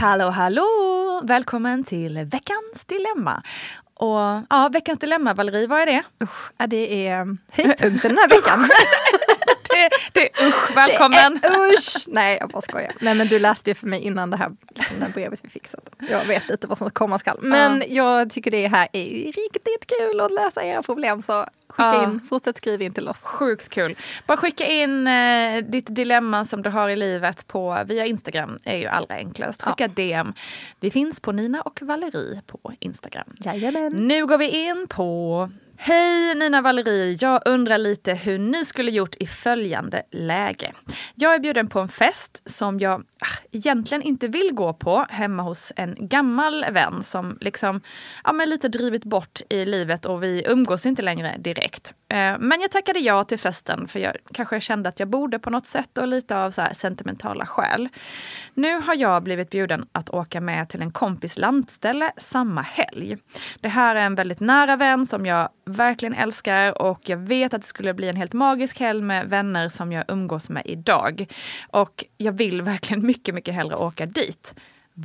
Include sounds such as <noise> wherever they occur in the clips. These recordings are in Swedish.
Hallå, hallå! Välkommen till veckans dilemma. Och ja, veckans dilemma, Valerie, vad är det? Usch, ja, det är höjdpunkten den här veckan. <laughs> det, det är usch, välkommen! Det är usch! Nej, jag bara skojar. Nej, men du läste ju för mig innan det här, liksom det här brevet vi. Så jag vet lite vad som komma skall. Men ja. jag tycker det här är riktigt kul att läsa era problem. Så Skicka ja. in, fortsätt skriva in till oss. Sjukt kul. Bara skicka in eh, ditt dilemma som du har i livet på via Instagram. är ju allra enklast. Skicka ja. DM. Vi finns på Nina och Valerie på Instagram. Jajamän. Nu går vi in på Hej Nina Valerie, jag undrar lite hur ni skulle gjort i följande läge. Jag är bjuden på en fest som jag ah, egentligen inte vill gå på hemma hos en gammal vän som liksom ja, men lite drivit bort i livet och vi umgås inte längre direkt direkt. Eh, men jag tackade ja till festen för jag kanske kände att jag borde på något sätt och lite av så sentimentala skäl. Nu har jag blivit bjuden att åka med till en kompis lantställe samma helg. Det här är en väldigt nära vän som jag verkligen älskar och jag vet att det skulle bli en helt magisk helg med vänner som jag umgås med idag. Och jag vill verkligen mycket, mycket hellre åka dit.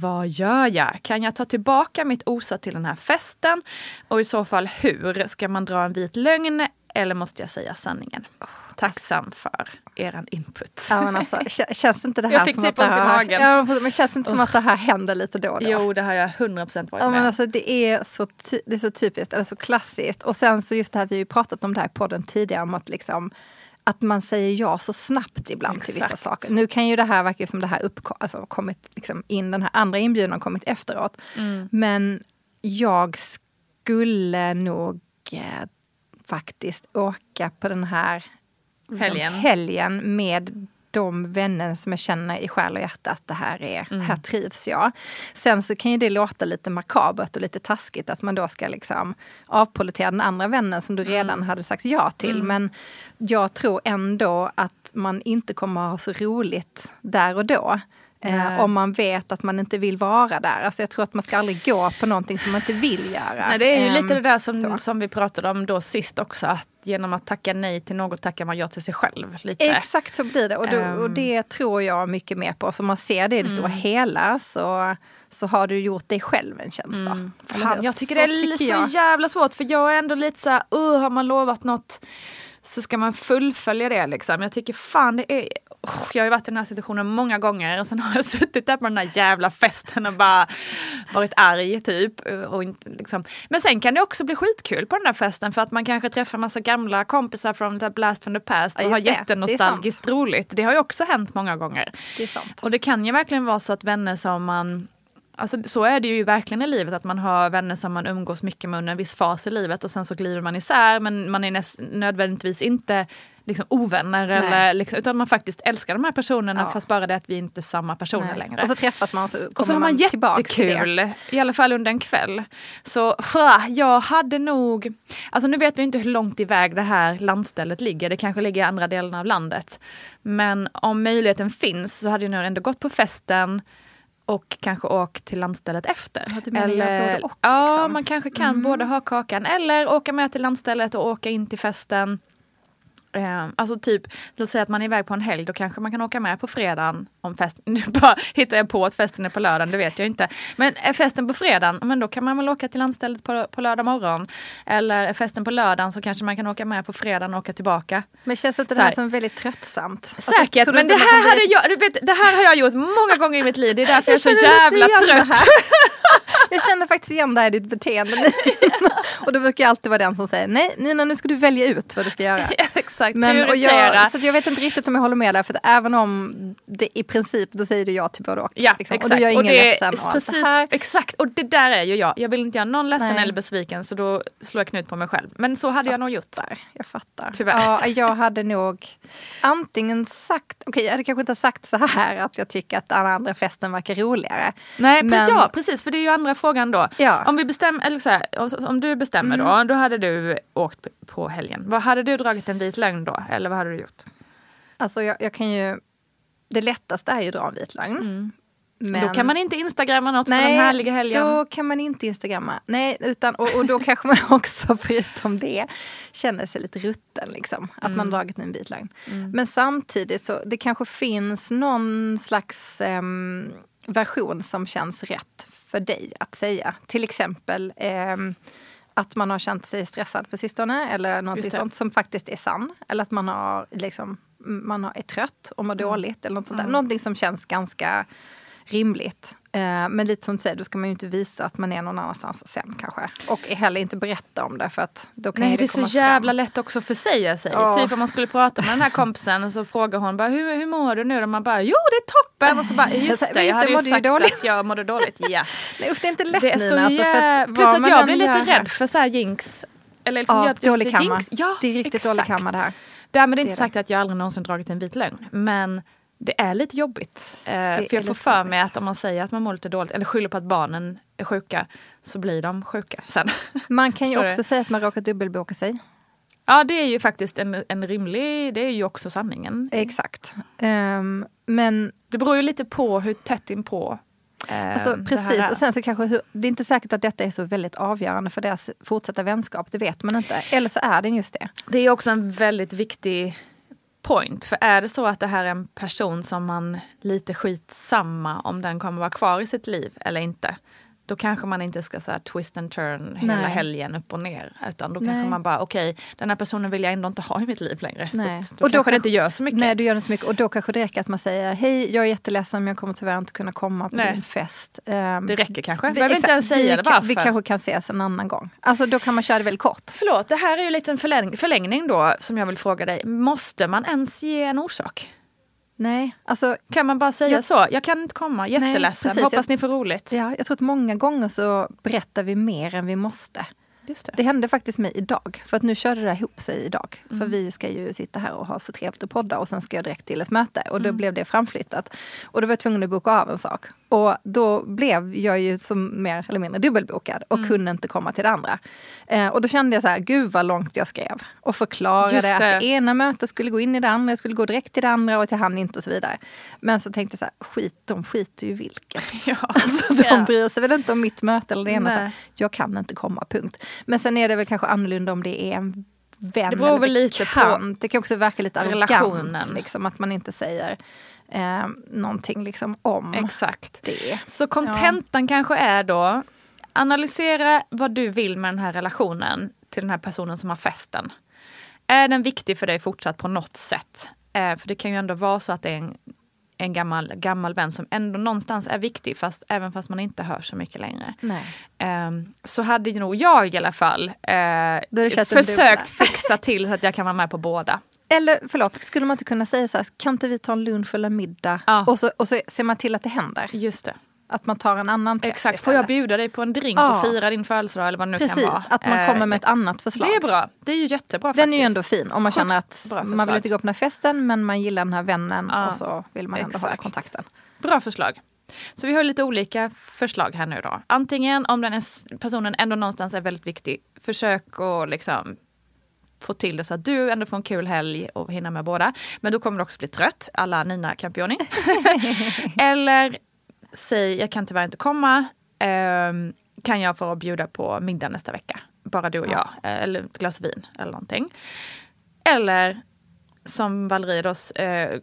Vad gör jag? Kan jag ta tillbaka mitt osa till den här festen? Och i så fall hur? Ska man dra en vit lögn eller måste jag säga sanningen? Tacksam för er input. Ja, men alltså, <laughs> känns inte det här jag fick som typ att det här. Ja, men känns inte som att det här händer lite då och då? Jo, det har jag 100% varit ja, med men alltså, det, är så det är så typiskt, eller så klassiskt. Och sen så just det här, vi har ju pratat om det här i podden tidigare, om att liksom att man säger ja så snabbt ibland Exakt. till vissa saker. Nu kan ju det här verka som det här upp, alltså, kommit liksom in, den här andra inbjudan kommit efteråt. Mm. Men jag skulle nog eh, faktiskt åka på den här liksom, helgen. helgen med de vänner som jag känner i själ och hjärta att det här är, mm. här trivs jag. Sen så kan ju det låta lite makabert och lite taskigt att man då ska liksom avpolitera den andra vännen som du mm. redan hade sagt ja till. Mm. Men jag tror ändå att man inte kommer att ha så roligt där och då. Eh, om man vet att man inte vill vara där. Alltså jag tror att man ska aldrig gå på någonting som man inte vill göra. Nej, det är ju lite det där som, som vi pratade om då sist också. Att genom att tacka nej till något tackar man ja till sig själv. Lite. Exakt så blir det. Och, då, och ehm. det tror jag mycket mer på. Så om man ser det i det stora mm. hela så så har du gjort dig själv en tjänst. Mm. Fan, jag tycker så det är tycker så jävla svårt för jag är ändå lite så här, uh, har man lovat något så ska man fullfölja det liksom. Jag tycker fan det är jag har ju varit i den här situationen många gånger och sen har jag <laughs> suttit där på den här jävla festen och bara varit arg typ. Och inte, liksom. Men sen kan det också bli skitkul på den där festen för att man kanske träffar massa gamla kompisar från the blast from the past och ja, har jättenostalgiskt roligt. Det har ju också hänt många gånger. Det. Och det kan ju verkligen vara så att vänner som man Alltså, så är det ju verkligen i livet, att man har vänner som man umgås mycket med under en viss fas i livet och sen så glider man isär men man är näst, nödvändigtvis inte liksom ovänner eller liksom, utan man faktiskt älskar de här personerna ja. fast bara det att vi inte är samma personer Nej. längre. Och så träffas man och så kommer och så har man, man jättekul, i alla fall under en kväll. Så jag hade nog, alltså nu vet vi inte hur långt iväg det här landstället ligger, det kanske ligger i andra delen av landet. Men om möjligheten finns så hade jag nog ändå gått på festen och kanske åkt till landstället efter. Ja, eller, och, ja, liksom. man kanske kan mm. både ha kakan eller åka med till landstället och åka in till festen. Eh, alltså typ, låt säga att man är iväg på en helg, då kanske man kan åka med på fredagen om festen, <laughs> nu bara hittar jag på att festen är på lördagen, det vet jag inte. Men är festen på fredagen, men då kan man väl åka till landstället på, på lördag morgon. Eller är festen på lördagen så kanske man kan åka med på fredagen och åka tillbaka. Men känns inte det här som väldigt tröttsamt? Säkert, alltså, men det här, hade jag, du vet, det här har jag gjort många gånger i mitt liv, det är därför jag, jag är så jävla trött. <laughs> jag känner faktiskt igen det här i ditt beteende <laughs> och då brukar jag alltid vara den som säger nej Nina nu ska du välja ut vad du ska göra. <laughs> Exakt, Men, och jag, så jag vet inte riktigt om jag håller med där, för att även om det i princip, då säger du ja till både och. Ja, liksom. exakt. Och då gör ingen ledsen. Och precis, här. Exakt, och det där är ju jag. Jag vill inte göra någon ledsen Nej. eller besviken så då slår jag knut på mig själv. Men så hade jag nog gjort. Fattar, jag fattar. Tyvärr. Ja, jag hade nog antingen sagt, okej jag hade kanske inte sagt så här att jag tycker att den andra festen verkar roligare. Nej, Men- men, ja precis för det är ju andra frågan då. Ja. Om, vi bestäm, eller så här, om, du bestämmer då, då hade du åkt på helgen. Vad Hade du dragit en vit lögn då? Eller vad hade du gjort? Alltså jag, jag kan ju, det lättaste är ju att dra en vit lögn. Men, Då kan man inte instagramma något Nej, på den härliga helgen. då kan man inte instagramma. Nej, utan, och, och då kanske man <laughs> också förutom det känner sig lite rutten. Liksom, att Mm. man dragit en vit lögn. Men samtidigt så det kanske finns någon slags ehm, version som känns rätt för dig att säga. Till exempel ehm, att man har känt sig stressad på sistone eller något sånt som faktiskt är sann. Eller att man, har, liksom, man har, är trött och Mm. mår dåligt. Eller något sånt där. Någonting som känns ganska rimligt. Eh, men lite som du säger, då ska man ju inte visa att man är någon annanstans sen kanske. Och heller inte berätta om det för att då kan Nej det är det så komma jävla fram. lätt också att försäga sig. Ja. Typ om man skulle prata med den här kompisen och så frågar hon bara hur, hur mår du nu? Och man bara jo det är toppen. Och så bara <laughs> just det jag det, hade ju sagt dåligt. att jag mådde dåligt. Ja. <laughs> Nej usch, det är inte lätt Det är så Nina. Alltså, att Plus att jag blir lite här- rädd för så här jinx. Eller liksom Ja, jag- dålig lite kamma. jinx. Ja, det är riktigt exakt. dålig kamma det här. Därmed inte Det är sagt att jag aldrig någonsin dragit en vit lögn. Men det är lite jobbigt. Eh, för jag får för mig jobbigt. att om man säger att man mår lite dåligt eller skyller på att barnen är sjuka så blir de sjuka sen. <laughs> Man kan ju också säga att man råkat dubbelboka sig. ja det är ju faktiskt en, en rimlig, det är ju också sanningen. Exakt. Ehm, men Det beror ju lite på hur tätt inpå eh, Alltså, precis, och sen så kanske hur, det är inte säkert att detta är så väldigt avgörande för deras fortsatta vänskap, det vet man inte. Eller så är det just det. Det är också en väldigt viktig point. För är det så att det här är en person som man lite skitsamma om den kommer vara kvar i sitt liv eller inte. Då kanske man inte ska så här twist and turn hela Nej. helgen upp och ner. Utan då Nej. kanske man bara, okej, den här personen vill jag ändå inte ha i mitt liv längre. Nej. Så då Och då kanske det inte gör så mycket. Nej, du gör inte så mycket. Och då kanske det räcker att man säger hej, jag är jätteledsen men jag kommer tyvärr inte kunna komma på Nej. din fest. Ehm, Det räcker kanske. vi- Behöver inte ens säga vi, det varför. Vi kanske kan ses en annan gång. Alltså då kan man köra det väldigt kort. Förlåt, det här är ju en förläng- förlängning då som jag vill fråga dig. Måste man ens ge en orsak? Nej, alltså Kan man bara säga Jag- så? Jag kan inte komma, jätteledsen, precis. hoppas Jag- ni får roligt. ja, jag tror att många gånger så berättar vi mer än vi måste. Det. Det hände faktiskt mig idag. För att nu körde det ihop sig idag. Mm. För vi ska ju sitta här och ha så trevligt och podda och sen ska jag direkt till ett möte. Och då Mm. blev det framflyttat. Och då var jag tvungen att boka av en sak. Och då blev jag ju som mer eller mindre dubbelbokad och Mm. kunde inte komma till det andra. Eh, och då kände jag så här, gud vad långt jag skrev. Och förklarade Just att det. det ena mötet skulle gå in i det andra, jag skulle gå direkt till det andra och att jag hann inte och så vidare. Men så tänkte jag så här, skit, de skiter ju vilket. <laughs> Ja. Alltså, de bryr sig väl inte om mitt möte eller det ena. Så här, jag kan inte komma, punkt. Men sen är det väl kanske annorlunda om det är en vän Det beror väl lite bekant. Det kan också verka lite arrogant. relationen. Liksom, att man inte säger eh, någonting liksom, om Exakt. det. Så kontentan kanske är då, analysera vad du vill med den här relationen till den här personen som har festen. Är den viktig för dig fortsatt på något sätt? Eh, för det kan ju ändå vara så att det är en, en gammal, gammal vän som ändå någonstans är viktig, fast, även fast man inte hör så mycket längre. Nej. Ehm, så hade nog jag i alla fall chatten försökt fixa till så att jag kan vara med på båda. Eller förlåt, skulle man inte kunna säga så här, kan inte vi ta en lunch eller middag? Ja. Och, så, och så ser man till att det händer. Just det. Att man tar en annan träff Exakt. Får jag istället. bjuda dig på en drink Ja. och fira din födelsedag eller vad det nu Precis, kan vara? att man Eh, kommer med ett annat förslag. Det är bra. Det är ju jättebra Den är ju ändå fin om man Sjukt känner att man vill inte gå på den här festen men man gillar den här vännen Ja, och så vill man ändå exakt. kontakten. Bra förslag. Så vi har lite olika förslag här nu då. Antingen om den är, personen ändå någonstans är väldigt viktig, försök att liksom få till det så att du ändå får en kul helg och hinna med båda. Men då kommer du också bli trött, alla Nina Campioni. <laughs> Eller säg, jag kan tyvärr inte komma. Ehm, kan jag få bjuda på middag nästa vecka? Bara du och jag. Eh, Eller ett glas vin eller någonting. Eller som Valerie då, eh,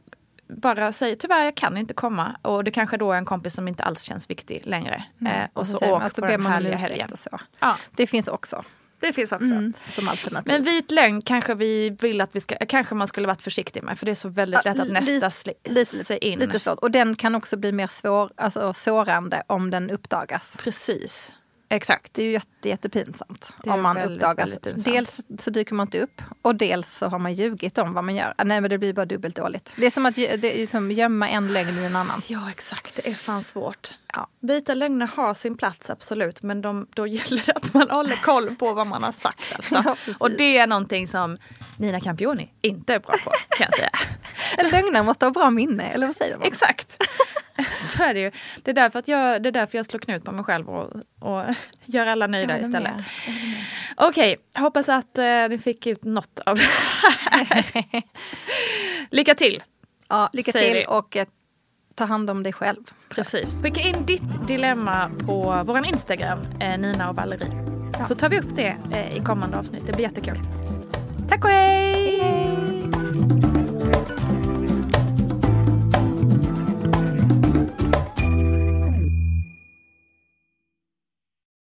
bara säger tyvärr jag kan inte komma. Och det kanske då är en kompis som inte alls känns viktig längre. Eh, och, så, säger man åk på den härliga helgen. och så. Ja, Det finns också det finns också. mm, som alternativ. Men vit lögn kanske vi vill att vi ska, kanske man skulle varit försiktig med för det är så väldigt Ja, lätt att li- nästa sli, lite, sig in. lite svårt. Och den kan också bli mer svår, alltså, sårande om den uppdagas. Precis. Exakt. Det är ju jätte, jättepinsamt om man väldigt, uppdagas. väldigt. Dels så dyker man inte upp och dels så har man ljugit om vad man gör. Nej men det blir bara dubbelt dåligt. Det är som att det är som gömma en lögn i en annan. Ja, exakt. Det är fan svårt. Ja. Vita lögner har sin plats, absolut. Men de, då gäller det att man håller koll på vad man har sagt. Alltså. <laughs> Ja, och det är någonting som Nina Campioni inte är bra på, kan jag säga. <laughs> En lögnare måste ha bra minne, eller vad säger man? Exakt. Så är det ju. Det är därför, att jag, det är därför jag slår knut på mig själv och, och <laughs> gör alla nöjda istället. Okej, hoppas att eh, ni fick ut något av det här. <laughs> Lycka till! Ja, lycka till vi. och eh, ta hand om dig själv. Precis. Skicka in ditt dilemma på vår Instagram, eh, Nina och Valerie. Så tar vi upp det eh, i kommande avsnitt. Det blir jättekul. Tack och hej!